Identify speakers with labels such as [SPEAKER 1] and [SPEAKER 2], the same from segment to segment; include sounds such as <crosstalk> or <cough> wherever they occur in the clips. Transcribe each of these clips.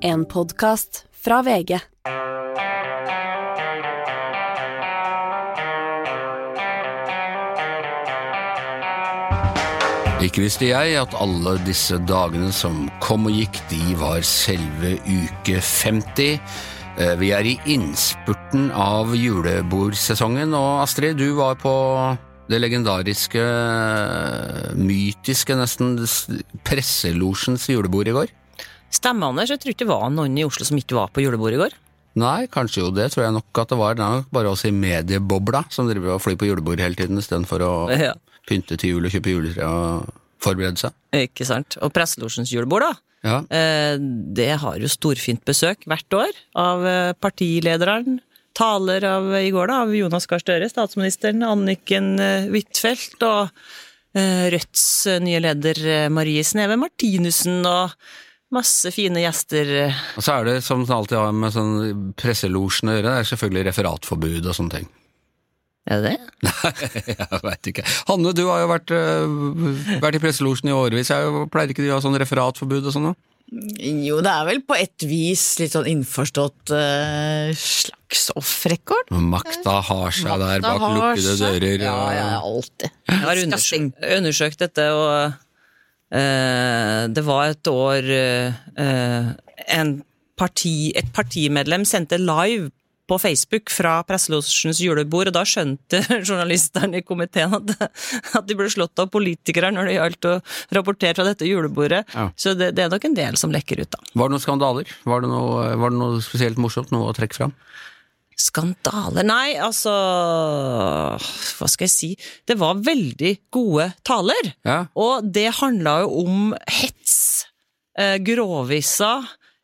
[SPEAKER 1] En podkast fra VG.
[SPEAKER 2] Ikke visste jeg at alle disse dagene som kom og gikk, de var selve uke 50. Eh, Vi er i innspurten av julebordsesongen, og Astrid, du var på det legendariske, mytiske nesten, presselosjens julebord i går?
[SPEAKER 3] Stemmer, Anders. Jeg tror ikke det var noen i Oslo som ikke var på julebord i går.
[SPEAKER 2] Nei, kanskje jo det, tror jeg nok at det var. Det er nok bare oss i mediebobla som driver og flyr på julebord hele tiden, istedenfor å <laughs>
[SPEAKER 3] Ja.
[SPEAKER 2] pynte til jul og kjøpe juletre og forberede seg.
[SPEAKER 3] Ikke sant? Og Presselosjens julebord, da.
[SPEAKER 2] Ja.
[SPEAKER 3] Eh, Det har jo storfint besøk hvert år av eh, partilederen. Taler av, i går da, av Jonas Gahr Støre, statsministeren, Anniken eh, Huitfeldt og Rødts nye leder Marie Sneve Martinussen og masse fine gjester. eh.
[SPEAKER 2] Og så er det som det alltid har med sånn presselosjen å gjøre, det er selvfølgelig referatforbud og sånne ting.
[SPEAKER 3] Er det det? <laughs>
[SPEAKER 2] Nei, jeg veit ikke. Hanne, du har jo vært, øh, vært i presselosjen i årevis. Jeg pleier ikke de å ha sånn referatforbud og sånn? noe?
[SPEAKER 4] Jo, det er vel på et vis litt sånn innforstått eh, slags off-rekord.
[SPEAKER 2] Makta har seg der bak lukkede dører.
[SPEAKER 4] Ja,
[SPEAKER 2] og-
[SPEAKER 4] ja, alltid.
[SPEAKER 3] Jeg har undersøkt, undersøkt dette, og eh, det var et år eh, en parti, et partimedlem sendte live på Facebook fra Presselosjens julebord, og da skjønte <laughs> journalistene i komiteen at, at de ble slått av politikere når det gjaldt å rapportere fra dette julebordet.
[SPEAKER 2] Ja.
[SPEAKER 3] Så det, det er nok en del som lekker ut, da.
[SPEAKER 2] Var det noen skandaler? Var det noe, var det noe spesielt morsomt? Noe å trekke fram?
[SPEAKER 3] Skandaler? Nei, altså Hva skal jeg si? Det var veldig gode taler.
[SPEAKER 2] Ja.
[SPEAKER 3] Og det handla jo om hets, eh, gråvisa,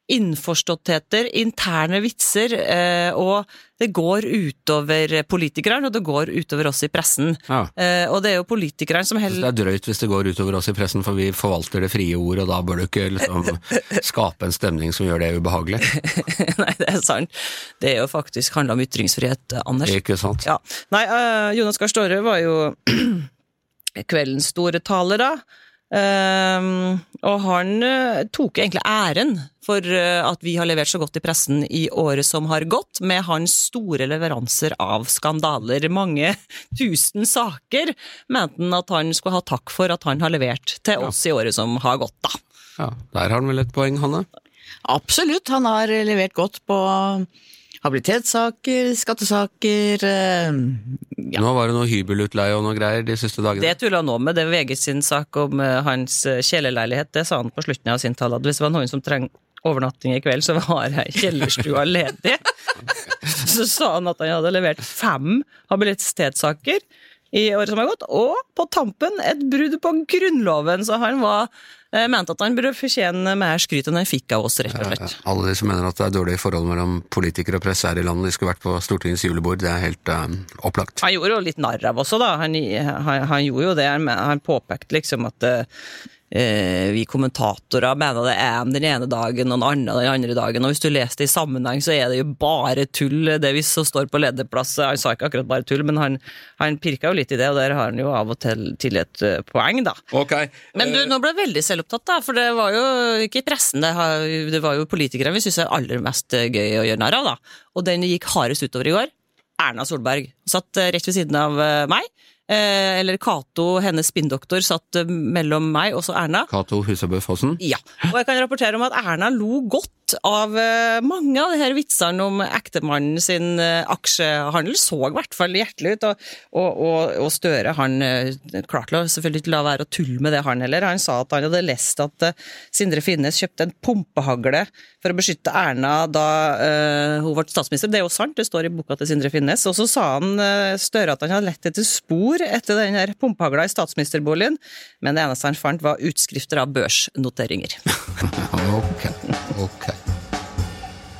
[SPEAKER 3] innforståttheter, interne vitser, eh, og det går utover politikeren, og det går utover oss i pressen.
[SPEAKER 2] Ja.
[SPEAKER 3] Eh, og det er jo politikeren som heller
[SPEAKER 2] det er drøyt hvis det går utover oss i pressen, for vi forvalter det frie ord, og da bør du ikke liksom <laughs> skape en stemning som gjør det ubehagelig. <laughs>
[SPEAKER 3] Nei, det er sant. Det er jo faktisk handla om ytringsfrihet, Anders.
[SPEAKER 2] Ikke sant?
[SPEAKER 3] Ja. Nei, eh, Jonas Gahr Støre var jo <clears throat> kveldens store taler, da. Um, og han uh, tok egentlig æren for eh, at vi har levert så godt i pressen i året som har gått, med hans store leveranser av skandaler. Mange <laughs> tusen saker mente han at han skulle ha takk for at han har levert til oss i året som har gått, da.
[SPEAKER 2] Ja, Der har han vel et poeng, Hanne?
[SPEAKER 4] Absolutt, han har levert godt på habilitetssaker, skattesaker eh, ja.
[SPEAKER 2] Nå var det noe hybelutleie og noe greier de siste dagene.
[SPEAKER 3] Det tulla han nå med. Det er VG sin sak om eh, hans kjeleleilighet, kjelerleilighet. Det sa han på slutten av sin tale, hvis det var noen som trenger overnatting i kveld, så var ei kjellerstua ledig. <laughs> Så sa han at han hadde levert fem habilitetssaker i året som har gått, og på tampen et brudd på Grunnloven, så han var eh, mente at han burde fortjene mer skryt enn han fikk av oss, rett og slett.
[SPEAKER 2] Alle de som mener at det er dårlig forhold mellom politikere og presse her i landet, de skulle vært på Stortingets julebord, det er helt eh, opplagt.
[SPEAKER 3] Han gjorde jo litt narr av også, da. Han, han, han gjorde jo det. Han, han påpekte liksom at eh, vi kommentatorer mener det er den ene dagen og den andre den andre dagen. Og hvis du leser det i sammenheng, så er det jo bare tull, det hvis som står på lederplass. Han sa ikke akkurat bare tull, men han, han pirka jo litt i det, og der har han jo av og til, til et eh, poeng, da.
[SPEAKER 2] Okay.
[SPEAKER 3] Men du, nå ble jeg veldig selvopptatt, da, for det var jo ikke i pressen, det, det var jo politikerne vi syns er aller mest eh, gøy å gjøre narr av, da. Og den gikk hardest utover i går, Erna Solberg, satt eh, rett ved siden av eh, meg. Eh, eller Cato, hennes spinndoktor, satt eh, mellom meg og så Erna.
[SPEAKER 2] Cato Husabø Fossen.
[SPEAKER 3] Ja, og jeg kan rapportere om at Erna lo godt av eh, mange av de her vitsene om ektemannen sin eh, aksjehandel. Så i hvert fall hjertelig ut. Og, og, og, og Støre han eh, klarte selvfølgelig ikke la være å tulle med det, han heller. Han sa at han hadde lest at Sindre Finnes kjøpte en pumpehagle for å beskytte Erna da uh, hun ble statsminister. Det er jo sant, det står i boka til Sindre Finnes. Og så sa han uh, Støre at han hadde lett etter spor etter den her pumpehagla i statsministerboligen, men det eneste han fant var utskrifter av børsnoteringer. <laughs>
[SPEAKER 2] Ok, ok.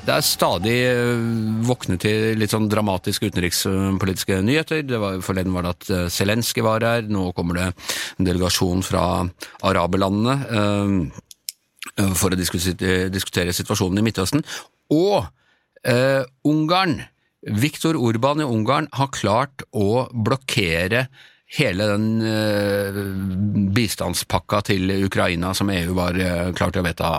[SPEAKER 2] Det er stadig våkne våknet til litt sånn dramatiske utenrikspolitiske nyheter. Var, forleden var det at eh, Zelenskyj var her, nå kommer det en delegasjon fra araberlandene eh, for å diskutere situasjonen i Midtøsten. Og eh, Ungarn, Viktor Urban i Ungarn har klart å blokkere hele den eh, bistandspakka til Ukraina som EU var eh, klar til å vedta,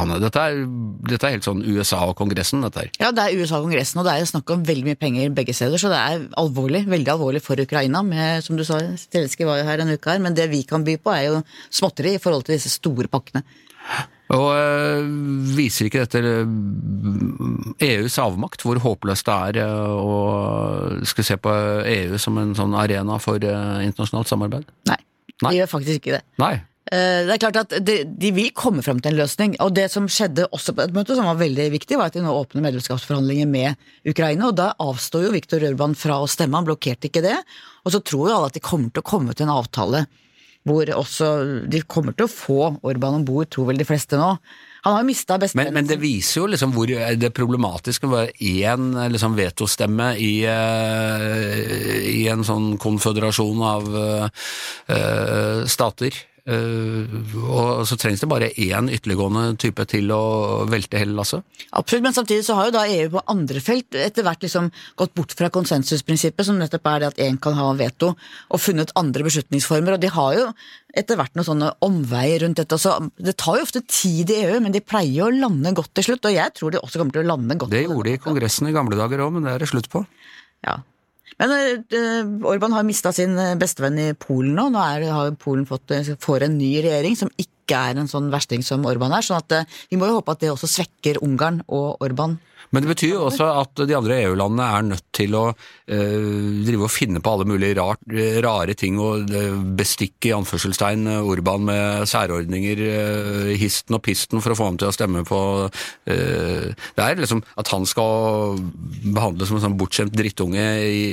[SPEAKER 2] Hanne. Dette er, dette er helt sånn USA og Kongressen, dette her.
[SPEAKER 4] Ja, det er USA og Kongressen, og det er snakk om veldig mye penger begge steder, så det er alvorlig, veldig alvorlig for Ukraina. Med, som du sa, Zelenskyj var jo her en uke her, men det vi kan by på er jo småtteri i forhold til disse store pakkene.
[SPEAKER 2] Og øh, viser ikke dette EUs avmakt, hvor håpløst det er øh, å skulle se på EU som en sånn arena for internasjonalt samarbeid?
[SPEAKER 4] Nei,
[SPEAKER 2] Nei.
[SPEAKER 4] de gjør faktisk ikke det.
[SPEAKER 2] Nei.
[SPEAKER 4] Eh, Det er klart at de, de vil komme frem til en løsning, og det som skjedde også på et møte som var veldig viktig, var at de nå åpner medlemskapsforhandlinger med Ukraina, og da avstår jo Viktor Rørban fra å stemme, han blokkerte ikke det. Og så tror jo alle at de kommer til å komme til en avtale hvor også de kommer til å få Orban om bord, tror vel de fleste nå. Han har jo mista
[SPEAKER 2] Men,
[SPEAKER 4] bestevennen
[SPEAKER 2] men det viser jo liksom hvor det problematiske var én liksom vetostemme i, eh, i en sånn konføderasjon av uh, stater. Eh, og så trengs det bare én ytterliggående type til å velte hele lasset.
[SPEAKER 4] Absolutt, men samtidig så har jo da EU på andre felt etter hvert liksom gått bort fra konsensusprinsippet, som nettopp er det at én kan ha veto, og funnet andre beslutningsformer. Og de har jo etter hvert noen sånne omveier rundt dette. Så det tar jo ofte tid i EU, men de pleier å lande godt til slutt. Og jeg tror de også kommer til å lande godt.
[SPEAKER 2] Det gjorde de i Kongressen i gamle dager òg, men det er det slutt på.
[SPEAKER 4] Ja. Men uh, Orban har mista sin eh, bestevenn i Polen nå. Nå er, har Polen fått, får en ny regjering som ikke er en sånn versting som Orban er. sånn eh, vi må jo håpe at det også svekker Ungarn og Orban.
[SPEAKER 2] Men det betyr jo også at de andre EU-landene er nødt til å eh, drive og finne på alle mulige rart, rare ting og eh, bestikke i anførselstegn Orban med særordninger, eh, histen og pisten, for å få ham til å stemme på eh, Det er liksom at han skal behandles som en sånn bortskjemt drittunge i,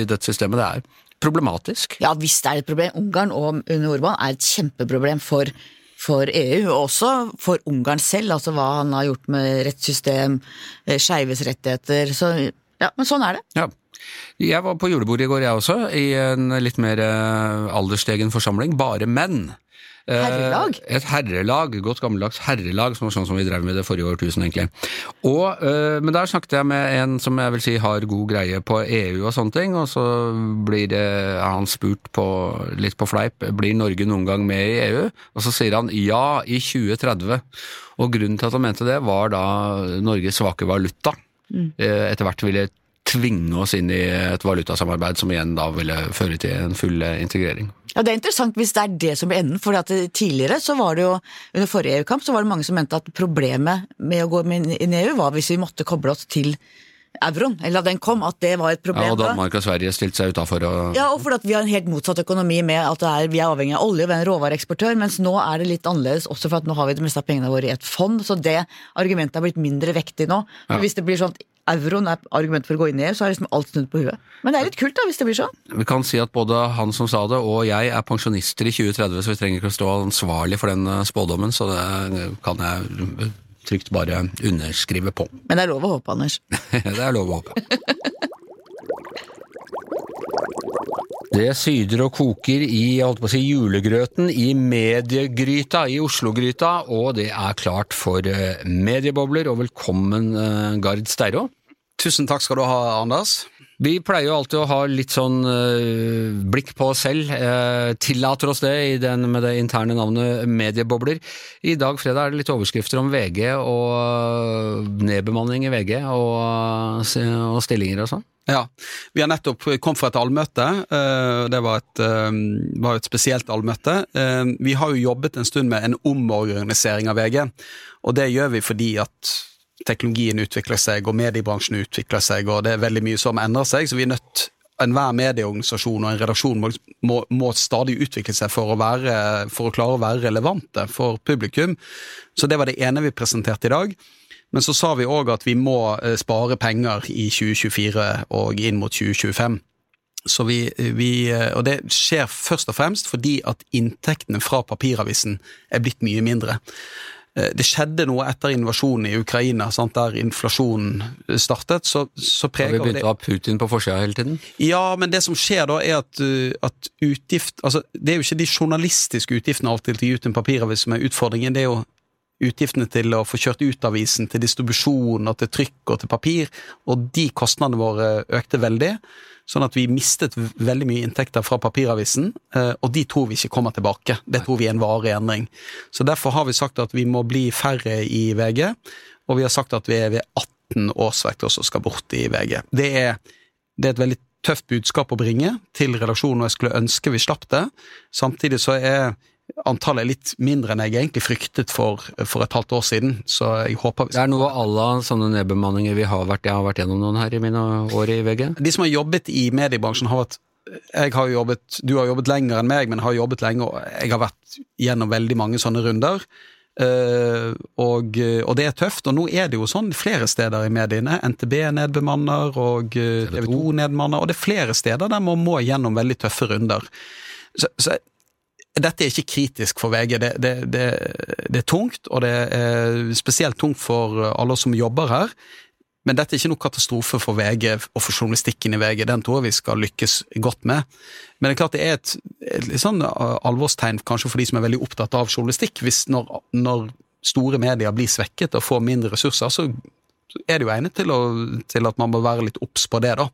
[SPEAKER 2] i systemet. Det er problematisk.
[SPEAKER 4] Ja, hvis det er et problem. Ungarn og under Orban er et kjempeproblem for, for EU, og også for Ungarn selv. Altså hva han har gjort med rettssystem, eh, skeives rettigheter. Så ja, men sånn er det.
[SPEAKER 2] Ja. Jeg var på julebord i går, jeg også, i en litt mer eh, aldersstegen forsamling. Bare menn. Eh,
[SPEAKER 4] Herrelag?
[SPEAKER 2] Et herrelag, godt gammeldags herrelag, som var sånn som vi drev med det forrige årtusen, egentlig. Og, eh, men der snakket jeg med en som jeg vil si har god greie på EU og sånne ting, og så blir det, er han spurt på, litt på fleip, blir Norge noen gang med i EU? Og så sier han ja, i 2030. Og grunnen til at han mente det, var da Norges svake valuta. Mm. Etter hvert ville tvinge oss inn i et valutasamarbeid som igjen da ville føre til en full eh, integrering.
[SPEAKER 4] Ja, Det er interessant hvis det er det som blir enden. for tidligere så var det jo, under forrige EU-kamp så var det mange som mente at problemet med å gå inn i EU var hvis vi måtte koble oss til euroen, eller da den kom, at det var et problem.
[SPEAKER 2] Ja, og. Danmark og Sverige stilte seg utafor og
[SPEAKER 4] Ja, og fordi at vi har en helt motsatt økonomi med at det er, vi er avhengig av olje, vi er en råvareeksportør, mens nå er det litt annerledes, også for at nå har vi det meste av pengene våre i et fond, så det argumentet har blitt mindre vektig nå.
[SPEAKER 2] Ja.
[SPEAKER 4] Hvis det blir sånn at euroen er argument for å gå inn i EU, så er liksom alt snudd på huet. Men det er litt kult da, hvis det blir sånn.
[SPEAKER 2] Vi kan si at både han som sa det og jeg er pensjonister i 2030, så vi trenger ikke å stå ansvarlig for den eh, spådommen, så det kan jeg trygt bare underskrive på.
[SPEAKER 4] Men det er lov å håpe, Anders. <laughs>
[SPEAKER 2] det er lov å håpe. <laughs> Det syder og koker i jeg holdt på å si, julegrøten i mediegryta i Oslo-gryta, og det er klart for eh, mediebobler. Og velkommen, eh, Gard Steiro.
[SPEAKER 5] Tusen takk skal du ha, Anders.
[SPEAKER 2] Vi pleier jo alltid å ha litt sånn eh, blikk på oss selv, eh, tillater oss det den med det interne navnet mediebobler. I dag fredag er det litt overskrifter om VG og eh, nedbemanning i VG og, og stillinger og sånn.
[SPEAKER 5] Ja, Vi har nettopp kommet fra et allmøte. Det var et, var et spesielt allmøte. Vi har jo jobbet en stund med en omorganisering av VG, og det gjør vi fordi at teknologien utvikler seg, og mediebransjen utvikler seg, og det er veldig mye som endrer seg, så vi er nødt Enhver medieorganisasjon og en redaksjon må, må, må stadig utvikle seg for å, være, for å klare å være relevante for publikum. Så det var det ene vi presenterte i dag. Men så sa vi òg at vi må eh, spare penger i 2024 og inn mot 2025. Så vi, vi, eh, og det skjer først og fremst fordi at inntektene fra papiravisen er blitt mye mindre. Eh, Det skjedde noe etter invasjonen i Ukraina, sant, der inflasjonen startet. Så, så
[SPEAKER 2] Har vi
[SPEAKER 5] preger
[SPEAKER 2] begynt å ha Putin på forsida hele tiden?
[SPEAKER 5] ja, men det som skjer da, er at, uh, at utgift Altså, det er jo ikke de journalistiske utgiftene alltid til å gi ut en papiravis som er utfordringen, det er jo utgiftene til å få kjørt ut avisen, til distribusjon og til trykk og til papir, og de kostnadene våre økte veldig. Sånn at vi mistet veldig mye inntekter fra papiravisen, eh, og de tror vi ikke kommer tilbake. Det tror vi er en varig endring. Så derfor har vi sagt at vi må bli færre i VG, og vi har sagt at vi er ved 18 årsverk som skal bort i VG. Det er, det er et veldig tøft budskap å bringe til redaksjonen, og jeg skulle ønske vi slapp det. Samtidig så er antallet er litt mindre enn jeg egentlig fryktet for, for et halvt år siden, så jeg håper vi
[SPEAKER 2] Det er noe à la sånne nedbemanninger vi har vært Jeg har vært gjennom noen her i mine år i VG.
[SPEAKER 5] De som har jobbet i mediebransjen, har vært jeg har jobbet, Du har jobbet lenger enn meg, men har jobbet lenge, og jeg har vært gjennom veldig mange sånne runder. Uh, og, og, det er tøft, og nå er det jo sånn flere steder i mediene. NTB nedbemanner, og TV 2 nedbemanner, og det er flere steder der man må gjennom veldig tøffe runder. Så, så dette er ikke kritisk for VG. Det, det, det, det, er tungt, og det er spesielt tungt for alle som jobber her. Men dette er ikke noe katastrofe for VG og for journalistikken i VG. Den tror jeg vi skal lykkes godt med. Men det er klart det er et, et litt sånn alvorstegn kanskje for de som er veldig opptatt av journalistikk. Hvis når, når store medier blir svekket og får mindre ressurser, så er det jo egnet til, å, til at man må være litt obs på det, da.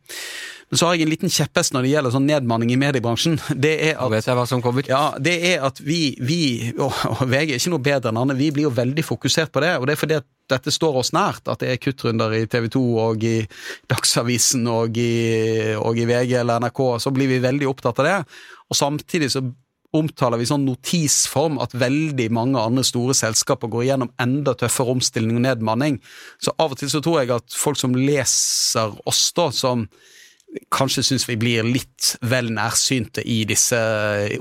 [SPEAKER 5] Men så har jeg en liten kjepphest når det gjelder sånn nedmanning i mediebransjen. Det er at,
[SPEAKER 2] vet jeg hva som kommer.
[SPEAKER 5] Ja, det er at vi, vi og, og VG er ikke noe bedre enn andre, vi blir jo veldig fokusert på det. Og det er fordi at dette står oss nært, at det er kuttrunder i TV 2 og i Dagsavisen og i, og i VG eller NRK. Så blir vi veldig opptatt av det. Og samtidig så omtaler vi sånn notisform at veldig mange andre store selskaper går gjennom enda tøffere omstilling og nedmanning. Så av og til så tror jeg at folk som leser oss, da, som kanskje syns vi blir litt vel nærsynte i disse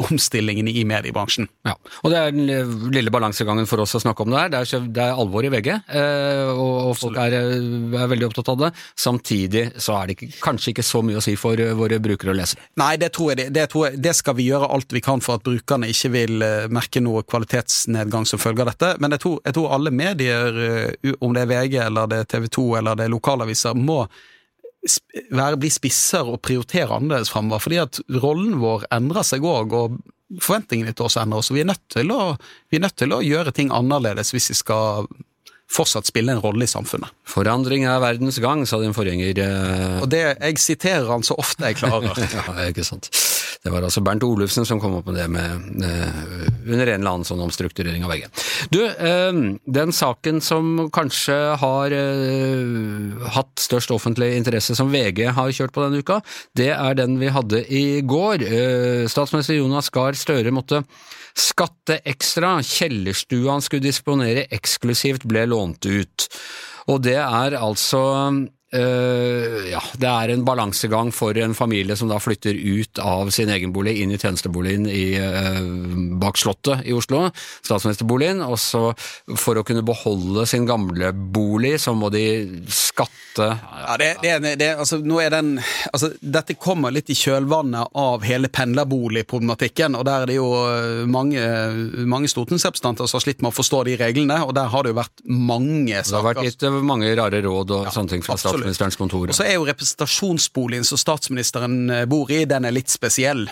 [SPEAKER 5] omstillingene i mediebransjen.
[SPEAKER 2] Ja, og Det er den lille balansegangen for oss å snakke om det her. Det er, det er alvor i VG, eh, og, folk er, eh, er, veldig opptatt av det. Samtidig så er det ikke, kanskje ikke så mye å si for eh, våre brukere og lesere.
[SPEAKER 5] Nei, det tror jeg det, det, tror jeg, det skal vi gjøre alt vi kan for at brukerne ikke vil merke noe kvalitetsnedgang som følge av dette. Men jeg tror, jeg tror alle medier, om det er VG eller det er TV 2 eller det er lokalaviser, må være, bli spisser og prioritere annerledes framover. Fordi at rollen vår endrer seg òg, og forventningene til oss endrer oss. Vi er, nødt til å, vi er nødt til å gjøre ting annerledes hvis vi skal fortsatt spille en rolle i samfunnet.
[SPEAKER 2] Forandring er verdens gang, sa din forgjenger.
[SPEAKER 5] Eh... Og det, Jeg siterer han så ofte jeg klarer. <laughs>
[SPEAKER 2] ja, ikke sant. Det var altså Bernt Olufsen som kom opp med det med, uh, under en eller annen sånn omstrukturering av VG. Du, uh, den saken som kanskje har uh, hatt størst offentlig interesse som VG har kjørt på denne uka, det er den vi hadde i går. statsminister Jonas Gahr Støre måtte skatte ekstra. Kjellerstua han skulle disponere eksklusivt ble lånt ut. Og det er altså ja, det er en balansegang for en familie som da flytter ut av sin egen bolig, inn i tjenesteboligen i, uh, bak Slottet i Oslo, statsministerboligen. Og så for å kunne beholde sin gamle bolig, så må de skatte
[SPEAKER 5] Ja, det, det, det altså, nå er den Altså, dette kommer litt i kjølvannet av hele pendlerboligproblematikken, og der er det jo eh, mange, mange stortingsrepresentanter som har slitt med å forstå de reglene, og der har det jo vært mange saker.
[SPEAKER 2] Det har vært gitt mange rare råd og ja, sånne ting fra statsministeren statsministerens kontor.
[SPEAKER 5] Og så er jo representasjonsboligen som statsministeren eh, bor i, den er litt spesiell.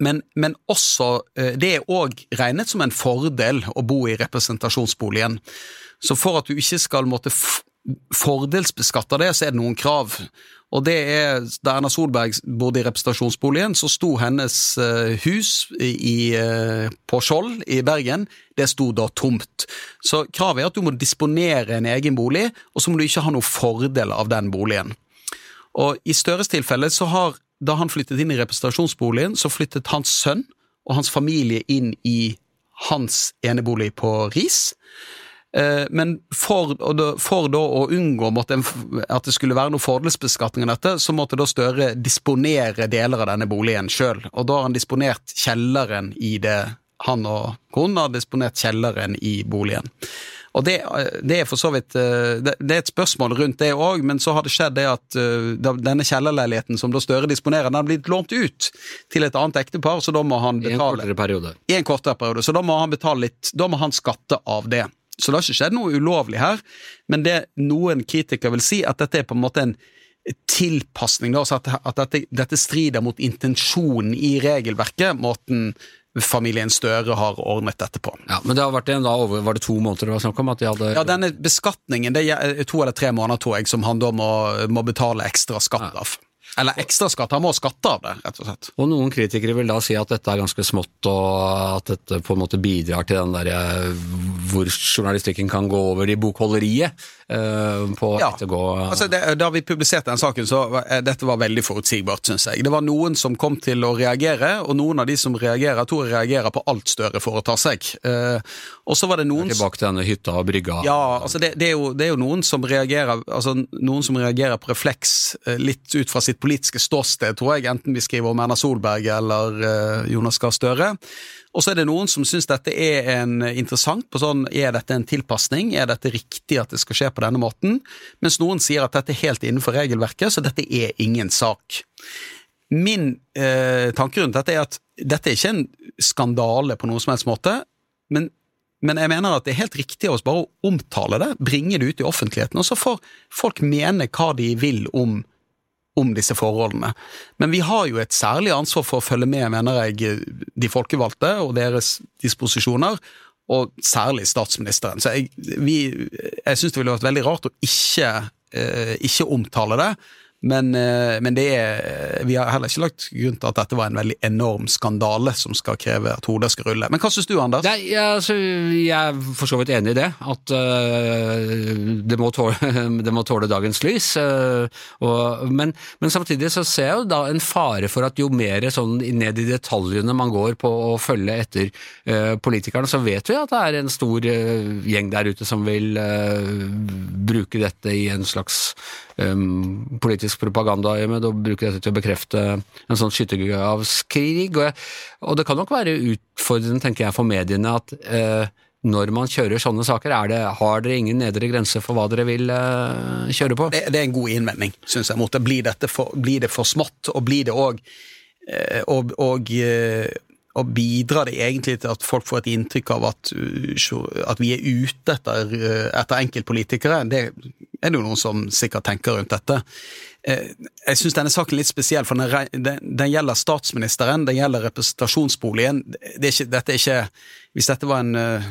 [SPEAKER 5] Men, men også, eh, det er òg regnet som en fordel å bo i representasjonsboligen. Så for at du ikke skal måtte fordelsbeskatte det, så er det noen krav. Og det er, Da Erna Solberg bodde i representasjonsboligen, så sto hennes uh, hus i, uh, på Skjold i Bergen, det sto da tomt. Så kravet er at du må disponere en egen bolig, og så må du ikke ha noe fordel av den boligen. Og I Støres tilfelle så har, da han flyttet inn i representasjonsboligen, så flyttet hans sønn og hans familie inn i hans enebolig på Ris. Eh, men for, for, da å unngå at det skulle være noe fordelsbeskatning av dette, så måtte da Støre disponere deler av denne boligen sjøl. Og da har han disponert kjelleren i det Han og hun har disponert kjelleren i boligen. Og det, det, er for så vidt eh, det, er et spørsmål rundt det òg, men så har det skjedd det at eh, denne kjellerleiligheten som da Støre disponerer, den har blitt lånt ut til et annet ektepar, så da må han betale I
[SPEAKER 2] en kortere periode.
[SPEAKER 5] I en kortere periode, så da må han betale litt, da må han skatte av det. Så det har ikke skjedd noe ulovlig her, men det noen kritikere vil si, at dette er på en måte en tilpasning, da, at, at dette, dette, strider mot intensjonen i regelverket, måten familien Støre har ordnet dette på.
[SPEAKER 2] Ja, Men det har vært en, da over, var det to måneder det var snakk om? at de hadde...
[SPEAKER 5] Ja, denne beskatningen, det er to eller tre måneder, tror jeg, som han da må, må betale ekstra skatt av. Eller ekstra skatt, han må skatte av det, rett og slett.
[SPEAKER 2] Og noen kritikere vil da si at dette er ganske smått, og at dette på en måte bidrar til den derre hvor journalistikken kan gå over i bokholderiet. Eh, på å
[SPEAKER 5] Ja.
[SPEAKER 2] ettergå
[SPEAKER 5] Altså, det, da vi publiserte den saken, så eh, dette var veldig forutsigbart, syns jeg. Det var noen som kom til å reagere, og noen av de som reagerer, tror jeg reagerer på alt Støre foretar seg. Eh, og så var det noen
[SPEAKER 2] Tilbake til denne hytta og brygga.
[SPEAKER 5] Ja, altså det, det, er jo, det er jo noen som reagerer altså noen som reagerer på refleks eh, litt ut fra sitt politiske ståsted, tror jeg, enten vi skriver om Erna Solberg eller eh, Jonas Gahr Støre. Og så er det noen som syns dette er en interessant på sånn er dette en tilpasning, er dette riktig at det skal skje på denne måten, mens noen sier at dette er helt innenfor regelverket, så dette er ingen sak. Min eh, tanke rundt dette er at dette er ikke en skandale på noen som helst måte, men men jeg mener at det er helt riktig av oss bare å omtale det, bringe det ut i offentligheten, og så får folk mene hva de vil om, om disse forholdene. Men vi har jo et særlig ansvar for å følge med, mener jeg, de folkevalgte og deres disposisjoner, og særlig statsministeren. Så jeg, vi, jeg syns det ville vært veldig rart å ikke, eh, ikke omtale det. Men, eh, men det er, vi har heller ikke lagt grunn til at dette var en veldig enorm skandale som skal kreve at hodet skal rulle. Men hva syns du, Anders?
[SPEAKER 2] Nei, altså, jeg er for så vidt enig i det. At uh, det, må tåle, <laughs> det må tåle dagens lys. Uh, og, men, men samtidig så ser jeg jo da en fare for at jo mer sånn ned i detaljene man går på å følge etter uh, politikerne, så vet vi at det er en stor gjeng der ute som vil bruke dette i en slags um, politisk propagandaøyemed og bruke dette til å bekrefte en sånn skyttergravskrig. Og, jeg- og det kan nok være utfordrende, tenker jeg, for mediene at eh, når man kjører sånne saker, er det, har dere ingen nedre grense for hva dere vil eh, kjøre på?
[SPEAKER 5] det, det er en god innvending, syns jeg. mot det. Blir, for, blir det for smått, og blir det òg og, og, eh, og bidrar det egentlig til at folk får et inntrykk av at, uh, at vi er ute etter, uh, etter enkeltpolitikere? Det er det jo noen som sikkert tenker rundt dette. Eh, Jeg syns denne saken er litt spesiell, for den, den, gjelder statsministeren, den gjelder representasjonsboligen. Det er ikke, dette er ikke Hvis dette var en uh,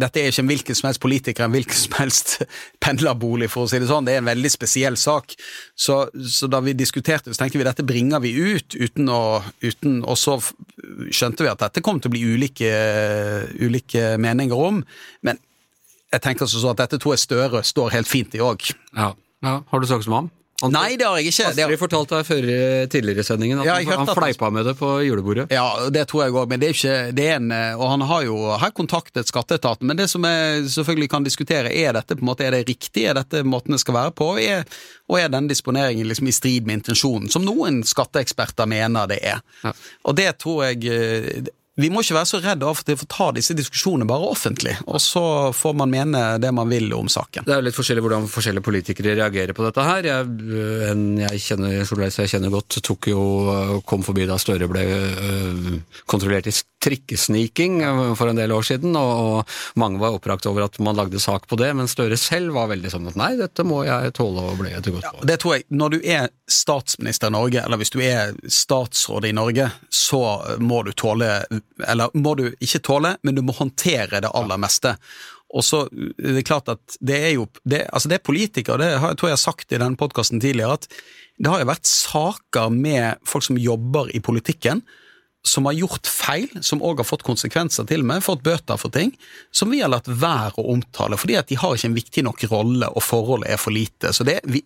[SPEAKER 5] dette er ikke en hvilken som helst politiker, en hvilken som helst <laughs> pendlerbolig, for å si det sånn. Det er en veldig spesiell sak. Så, så da vi diskuterte, så tenkte vi dette bringer vi ut, uten å, uten, og så skjønte vi at dette kom til å bli ulike, ulike meninger om. Men jeg tenker sånn at dette tror jeg Støre står helt fint i òg.
[SPEAKER 2] Ja. ja. Har du snakket med ham? Han,
[SPEAKER 5] Nei, det har jeg ikke.
[SPEAKER 2] Astrid
[SPEAKER 5] har,
[SPEAKER 2] fortalte deg før tidligere i sendingen at
[SPEAKER 5] Ja,
[SPEAKER 2] han, han fleipa med det på julebordet.
[SPEAKER 5] Ja, det tror jeg òg, men det er ikke det er en, Og han har jo har kontaktet skatteetaten, men det som jeg selvfølgelig kan diskutere, er dette på en måte, er det riktig, er dette måten det skal være på, er, og er den disponeringen liksom i strid med intensjonen, som noen skatteeksperter mener det er.
[SPEAKER 2] Ja.
[SPEAKER 5] Og det tror jeg eh, Vi må ikke være så redde av til for å ta disse diskusjonene bare offentlig, og så får man mene det man vil om saken.
[SPEAKER 2] Det er jo litt forskjellig hvordan forskjellige politikere reagerer på dette her. Jeg, en jeg kjenner, jeg kjenner godt, tok jo, kom forbi da Støre ble øh, kontrollert i trikkesniking øh, for en del år siden, og, mange var oppbrakt over at man lagde sak på det, men Støre selv var veldig sånn at nei, dette må jeg tåle å bli etter godt på.
[SPEAKER 5] Det tror jeg, Når du er statsminister i Norge, eller hvis du er statsråd i Norge, så må du tåle Eller må du ikke tåle, men du må håndtere det aller meste. Og så er det klart at det er jo det, altså det er politikere, det har, jeg tror jeg har sagt i denne podkasten tidligere, at det har jo vært saker med folk som jobber i politikken, som har gjort feil, som òg har fått konsekvenser til med, fått bøter for ting, som vi har latt være å omtale, fordi at de har ikke en viktig nok rolle, og forholdet er for lite. Så det, vi,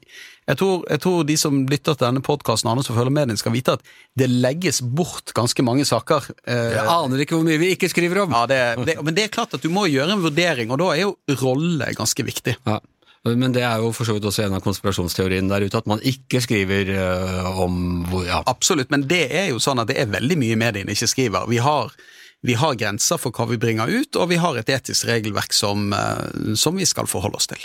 [SPEAKER 5] jeg, tror, jeg tror de som lytter til denne podkasten, og andre som følger med den, skal vite at det legges bort ganske mange saker. Eh,
[SPEAKER 2] Jeg aner ikke hvor mye vi ikke skriver om!
[SPEAKER 5] ja, det, det, men det er klart at du må gjøre en vurdering, og da er jo rolle ganske viktig.
[SPEAKER 2] Ja. Men det er jo for så vidt også en av konspirasjonsteoriene der ute, at man ikke skriver uh, om hvor ja.
[SPEAKER 5] Absolutt, men det er jo sånn at det er veldig mye mediene ikke skriver. Vi har, vi har grenser for hva vi bringer ut, og vi har et etisk regelverk som, uh, som vi skal forholde oss til.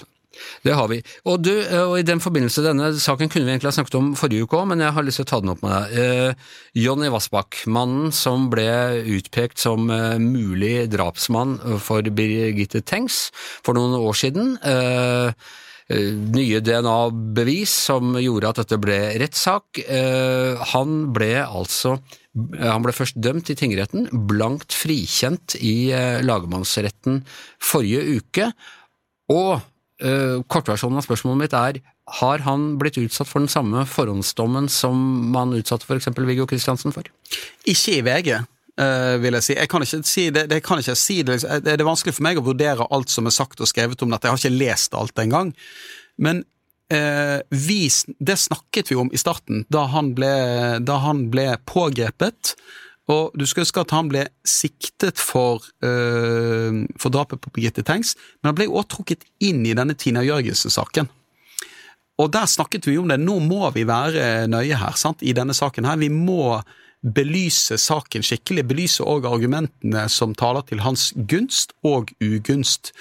[SPEAKER 2] Det har vi. Og du, eh, og i den forbindelse, denne saken kunne vi egentlig ha snakket om forrige uke òg, men jeg har lyst til å ta den opp med deg. Eh, Jonny Vassbakk, mannen som ble utpekt som eh, mulig drapsmann for Birgitte Tengs for noen år siden. Eh, eh, nye DNA-bevis som gjorde at dette ble rettssak. Eh, han ble altså han ble først dømt i tingretten, blankt frikjent i lagmannsretten forrige uke. Og kortversjonen av spørsmålet mitt er har han blitt utsatt for den samme forhåndsdommen som man utsatte f.eks. Viggo Kristiansen for?
[SPEAKER 5] Ikke i VG. Uh, vil jeg si. Jeg kan ikke si det, det kan ikke si det, det, er vanskelig for meg å vurdere alt som er sagt og skrevet om dette. Jeg har ikke lest alt engang. Men uh, vi, det snakket vi om i starten, da han ble, da han ble pågrepet. Og du skal huske at han ble siktet for, uh, for drapet på Birgitte Tengs, men han ble også trukket inn i denne Tina Jørgensen-saken. Og der snakket vi om det. Nå må vi være nøye her, sant, i denne saken her. Vi må belyse saken skikkelig, belyse òg argumentene som taler til hans gunst og ugunst.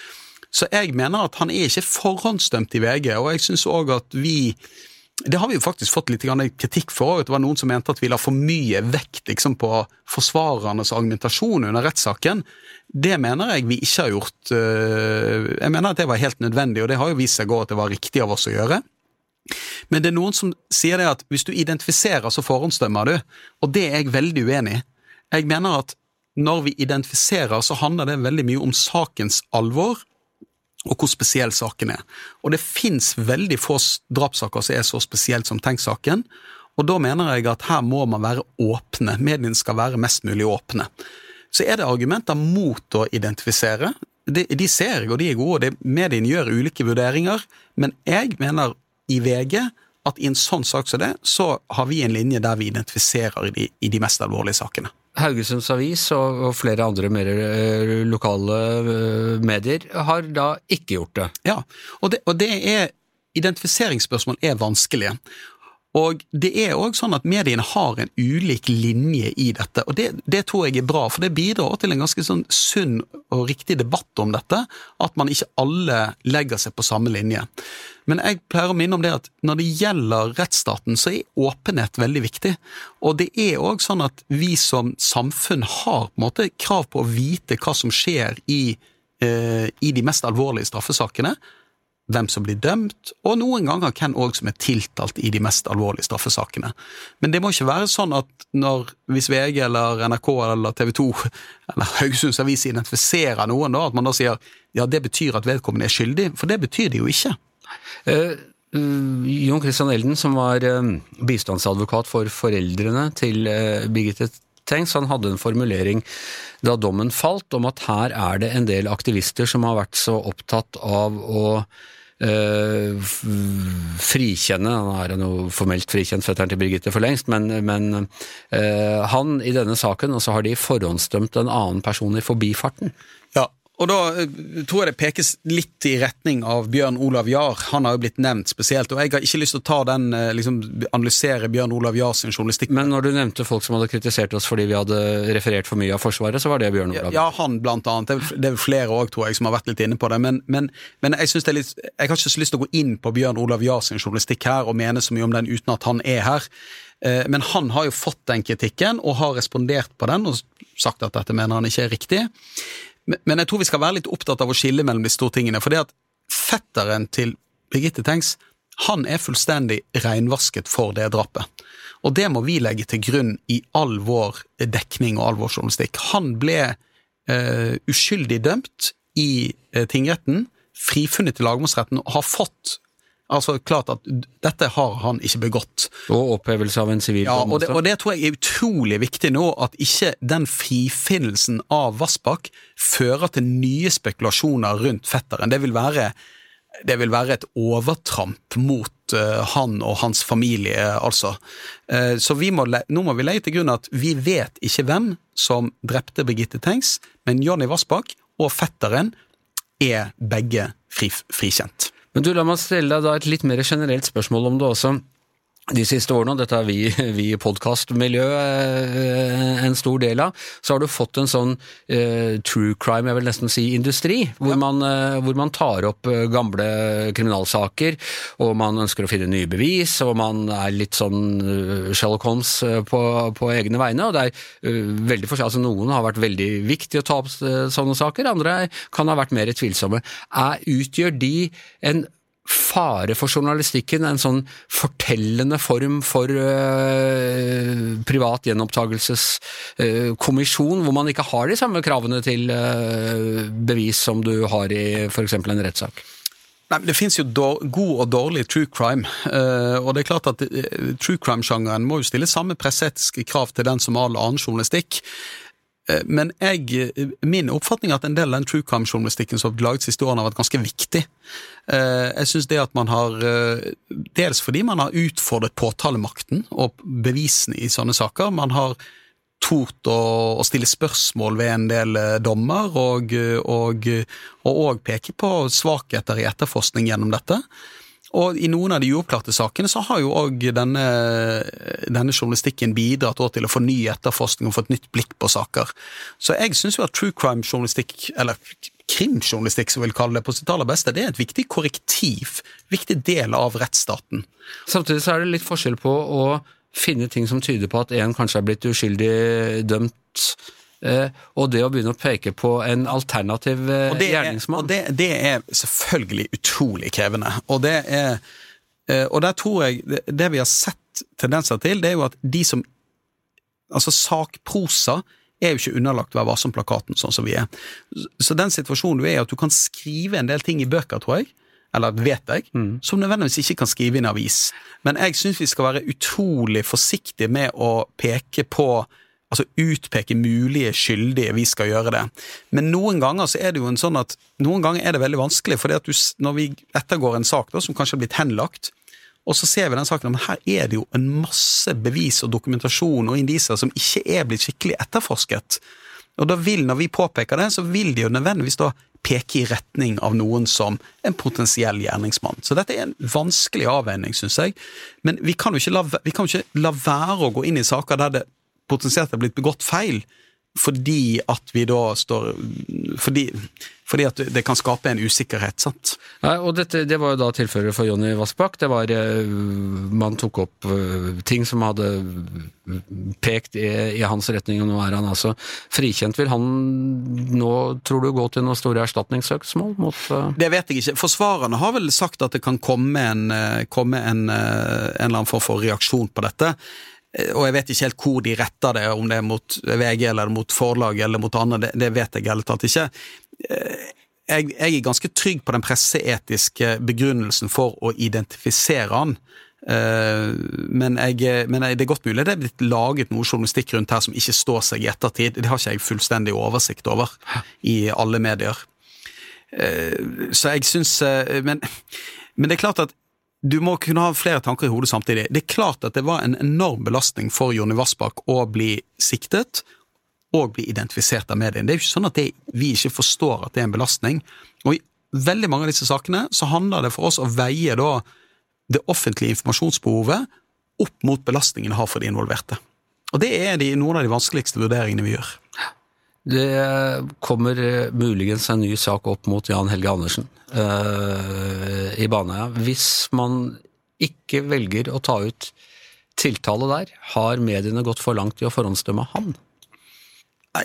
[SPEAKER 5] Så jeg mener at han er ikke forhåndsdømt i VG, og jeg syns òg at vi det har vi jo faktisk fått litt kritikk for. Det var noen som mente at vi la for mye vekt liksom, på forsvarernes argumentasjon under rettssaken. Det mener jeg vi ikke har gjort. Øh, jeg mener at det var helt nødvendig, og det har jo vist seg at det var riktig av oss å gjøre. Men det er noen som sier det at hvis du identifiserer, så forhåndsdømmer du, og det er jeg veldig uenig i. Jeg mener at når vi identifiserer, så handler det veldig mye om sakens alvor, og hvor spesiell saken er. Og det fins veldig få drapssaker som er så spesielt som Tenk-saken, og da mener jeg at her må man være åpne. Mediene skal være mest mulig åpne. Så er det argumenter mot å identifisere. De, de ser jeg, og de er gode. og Mediene gjør ulike vurderinger, men jeg mener i VG at i en sånn sak som det, så har vi en linje der vi identifiserer i de, i de mest alvorlige sakene.
[SPEAKER 2] Haugesunds Avis og, flere andre mer uh, lokale uh, medier har da ikke gjort det.
[SPEAKER 5] Ja, og det, og det er Identifiseringsspørsmål er vanskelige. Og det er òg sånn at mediene har en ulik linje i dette, og det, det, tror jeg er bra, for det bidrar til en ganske sånn sunn og riktig debatt om dette, at man ikke alle legger seg på samme linje. Men jeg pleier å minne om det at når det gjelder rettsstaten, så er åpenhet veldig viktig. Og det er òg sånn at vi som samfunn har på en måte krav på å vite hva som skjer i, eh, i de mest alvorlige straffesakene. Hvem som blir dømt, og noen ganger hvem òg som er tiltalt i de mest alvorlige straffesakene. Men det må ikke være sånn at når, hvis VG eller NRK eller TV 2 <laughs> eller Haugesunds Avis identifiserer noen, da, at man da sier ja, det betyr at vedkommende er skyldig, for det betyr det jo ikke.
[SPEAKER 2] Uh, Jon Christian Elden, som var uh, bistandsadvokat for foreldrene til uh, Birgitte Tengs, han hadde en formulering da dommen falt om at her er det en del aktivister som har vært så opptatt av å frikjenne Han er jo formelt frikjent, fetteren til Birgitte for lengst, men, men uh, han i denne saken, og så har de forhåndsdømt en annen person i forbifarten.
[SPEAKER 5] Og da eh, tror jeg det pekes litt i retning av Bjørn Olav Jahr. Han har jo blitt nevnt spesielt, og jeg har ikke lyst til å ta den, eh, liksom, analysere Bjørn Olav Jahr sin journalistikk.
[SPEAKER 2] Men når du nevnte folk som hadde kritisert oss fordi vi hadde referert for mye av Forsvaret, så var det Bjørn Olav?
[SPEAKER 5] Ja, han blant annet. Det er flere òg, tror jeg, som har vært litt inne på det. Men, men, men jeg, det litt, jeg har ikke så lyst til å gå inn på Bjørn Olav Jahr sin journalistikk her og mene så mye om den uten at han er her. Eh, men han har jo fått den kritikken og har respondert på den og sagt at dette mener han ikke er riktig. Men jeg tror vi skal være litt opptatt av å skille mellom de store tingene. For det at fetteren til Birgitte Tengs han er fullstendig reinvasket for det drapet. Og det må vi legge til grunn i all vår dekning og all vår journalistikk. Han ble uh, uskyldig dømt i uh, tingretten, frifunnet i lagmannsretten og har fått Altså, klart at dette har han ikke begått.
[SPEAKER 2] Og opphevelse av en sivil
[SPEAKER 5] Ja, og det, og det, tror jeg er utrolig viktig nå, at ikke den frifinnelsen av Vassbakk fører til nye spekulasjoner rundt fetteren. Det vil være, det vil være et overtramp mot uh, han og hans familie, altså. Uh, så må, nå må vi legge til grunn at vi vet ikke hvem som drepte Birgitte Tengs, men Jonny Vassbakk og fetteren er begge fri, frikjent.
[SPEAKER 2] Men du, la meg stille deg da et litt mer generelt spørsmål om det også de siste årene, og dette er vi, vi i podkastmiljøet eh, en stor del av, så har du fått en sånn uh, true crime, jeg vil nesten si industri, hvor, ja. man, uh, hvor man, tar opp uh, gamle kriminalsaker, og man ønsker å finne nye bevis, og man er litt sånn Sherlock Holmes på, på, egne vegne, og det er veldig forskjellig. Altså, noen har vært veldig viktig å ta opp sånne saker, andre kan ha vært mer tvilsomme. Er, utgjør de en fare for journalistikken, en sånn fortellende form for øh, privat gjenopptakelseskommisjon, hvor man ikke har de samme kravene til øh, bevis som du har i f.eks. en rettssak?
[SPEAKER 5] Nei, Det finnes jo god og dårlig true crime. Uh, og det er klart at uh, True crime-sjangeren må jo stille samme presseetiske krav til den som all annen journalistikk. Uh, men jeg, min oppfatning er at en del av den true crime-journalistikken som har laget siste årene, har vært ganske viktig. jeg synes det at man har Dels fordi man har utfordret påtalemakten og bevisene i sånne saker. Man har tort å, stille spørsmål ved en del dommer, og, og peke på svakheter i etterforskning gjennom dette. Og i noen av de uoppklarte sakene så har jo òg denne, denne, journalistikken bidratt til å få ny etterforskning og få et nytt blikk på saker. Så jeg syns jo at true crime-journalistikk, eller krimjournalistikk som vi vil kalle det på sitt aller beste, det er et viktig korrektiv, viktig del av rettsstaten.
[SPEAKER 2] Samtidig så er det litt forskjell på å finne ting som tyder på at en kanskje er blitt uskyldig dømt, og det å begynne å peke på en alternativ
[SPEAKER 5] og det
[SPEAKER 2] gjerningsmann.
[SPEAKER 5] Og det, det, er selvfølgelig utrolig krevende. Og det er eh, Og der tror jeg det, det vi har sett tendenser til, det er jo at de som Altså sakprosa er jo ikke underlagt Vær varsom-plakaten, sånn som vi er. Så den situasjonen du er i, at du kan skrive en del ting i bøker, tror jeg, eller vet jeg, mm. som nødvendigvis ikke kan skrive i en avis. Men jeg syns vi skal være utrolig forsiktige med å peke på Altså utpeke mulige skyldige, vi skal gjøre det. Men noen ganger så er det jo en sånn at noen ganger er det veldig vanskelig, du, når vi ettergår en sak da, som kanskje er blitt henlagt, og så ser vi den saken, men her er det jo en masse bevis og dokumentasjon og indisier som ikke er blitt skikkelig etterforsket. Og da vil, når vi påpeker det, så vil de jo nødvendigvis da peke i retning av noen som en potensiell gjerningsmann. Så dette er en vanskelig avveining, syns jeg. Men vi kan jo ikke la, ikke la være å gå inn i saker der det potensielt er blitt begått feil, fordi at vi da står Fordi, fordi at det kan skape en usikkerhet, sant.
[SPEAKER 2] Nei, og dette, Det var jo da tilfellet for Jonny Vassbakk. Det var eh, Man tok opp uh, ting som hadde pekt i, i, hans retning, og nå er han altså frikjent. Vil han nå, tror du, gå til noen store erstatningssøksmål mot uh...
[SPEAKER 5] Det vet jeg ikke. Forsvarerne har vel sagt at det kan komme en, komme en, en eller annen form for reaksjon på dette. Eh, og jeg vet ikke helt hvor de retter det, om det er mot VG eller mot forlaget eller mot andre, det, det vet jeg ærlig talt ikke. Eh, jeg, jeg, er ganske trygg på den presseetiske begrunnelsen for å identifisere han. Eh, men, jeg, men, det er godt mulig det er blitt laget noe journalistikk rundt her som ikke står seg i ettertid. Det har ikke jeg fullstendig oversikt over i alle medier. Så jeg syns men, men det er klart at du må kunne ha flere tanker i hodet samtidig. Det er klart at det var en enorm belastning for Jonny Vassbakk å bli siktet og bli identifisert av mediene. Det er jo ikke sånn at det, vi ikke forstår at det er en belastning. Og i veldig mange av disse sakene så handler det for oss å veie da det offentlige informasjonsbehovet opp mot belastningen det har for de involverte. Og det er de, noen av de vanskeligste vurderingene vi gjør.
[SPEAKER 2] Det kommer muligens en ny sak opp mot Jan Helge Andersen uh, i Baneheia. Hvis man ikke velger å ta ut tiltale der, har mediene gått for langt i å forhåndsdømme han?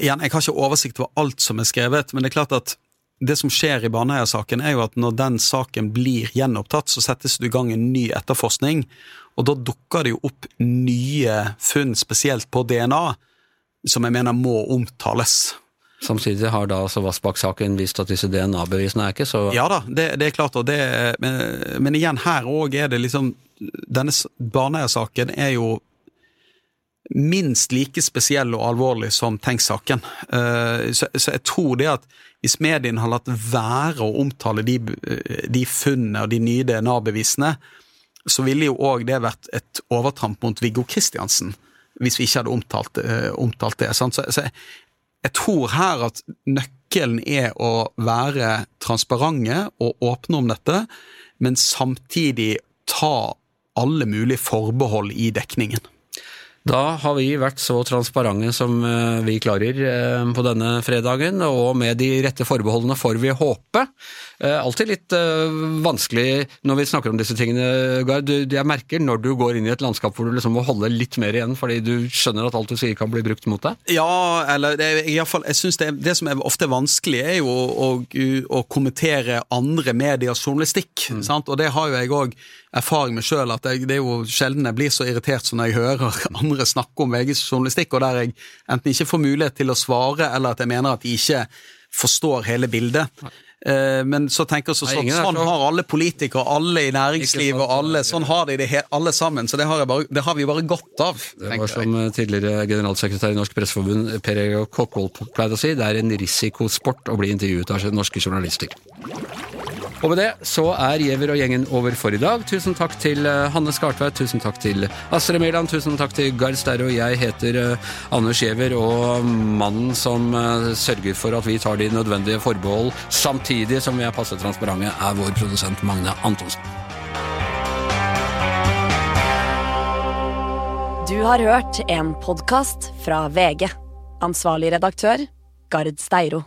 [SPEAKER 5] Igjen, Jeg har ikke oversikt over alt som er skrevet, men det er klart at det som skjer i Baneheia-saken, er jo at når den saken blir gjenopptatt, så settes det i gang en ny etterforskning, og da dukker det jo opp nye funn, spesielt på DNA som jeg mener må omtales.
[SPEAKER 2] Samtidig har da altså Vassbakk-saken vist at disse DNA-bevisene er ikke så
[SPEAKER 5] Ja da, det, det er klart, det, men, men, igjen, her òg er det liksom Denne Baneheia-saken er jo minst like spesiell og alvorlig som Tenk-saken. Eh, så, så, jeg tror det at hvis mediene har latt være å omtale de, de funnene og de nye DNA-bevisene, så ville jo òg det vært et overtramp mot Viggo Kristiansen hvis vi ikke hadde omtalt, uh, omtalt det. Så, så, jeg tror her at nøkkelen er å være transparente og åpne om dette, men samtidig ta alle mulige forbehold i dekningen.
[SPEAKER 2] Da har vi vært så transparente som eh, vi klarer eh, på denne fredagen, og med de rette forbeholdene får vi håpe. Eh, Alltid litt vanskelig når vi snakker om disse tingene, Gard. Jeg merker når du går inn i et landskap hvor du liksom må holde litt mer igjen fordi du skjønner at alt du sier kan bli brukt mot deg.
[SPEAKER 5] Ja, eller det, i hvert fall, jeg synes det, det som er ofte vanskelig, er jo å, å, å kommentere andre mediers journalistikk. Sant? Og det har jo jeg òg erfaring med sjøl, at jeg, det er jo sjelden jeg blir så irritert som når jeg hører andre snakke om VGs journalistikk, og der jeg enten ikke får mulighet til å svare, eller at jeg mener at de ikke forstår hele bildet. Eh, Men så tenker jeg sånn, sånn har alle politikere, alle i næringslivet og alle, sånn har de det alle sammen. Så det har, bare, det har vi bare godt av.
[SPEAKER 2] Det var som eh, tidligere generalsekretær i Norsk Presseforbund Per Egil Kokkvold pleide å si, det er en risikosport å bli intervjuet av norske journalister. Og med det så er Giæver og gjengen over for i dag. Tusen takk til eh, Hanne Skartveit, tusen takk til Astrid Mæland, tusen takk til Gard Sterro. Jeg heter eh, Anders Giæver, og mannen som eh, sørger for at vi tar de nødvendige forbehold samtidig som vi er passe transparente, er vår produsent Magne Antonsen.
[SPEAKER 1] Du har hørt en podkast fra VG. Ansvarlig redaktør, Gard Steiro.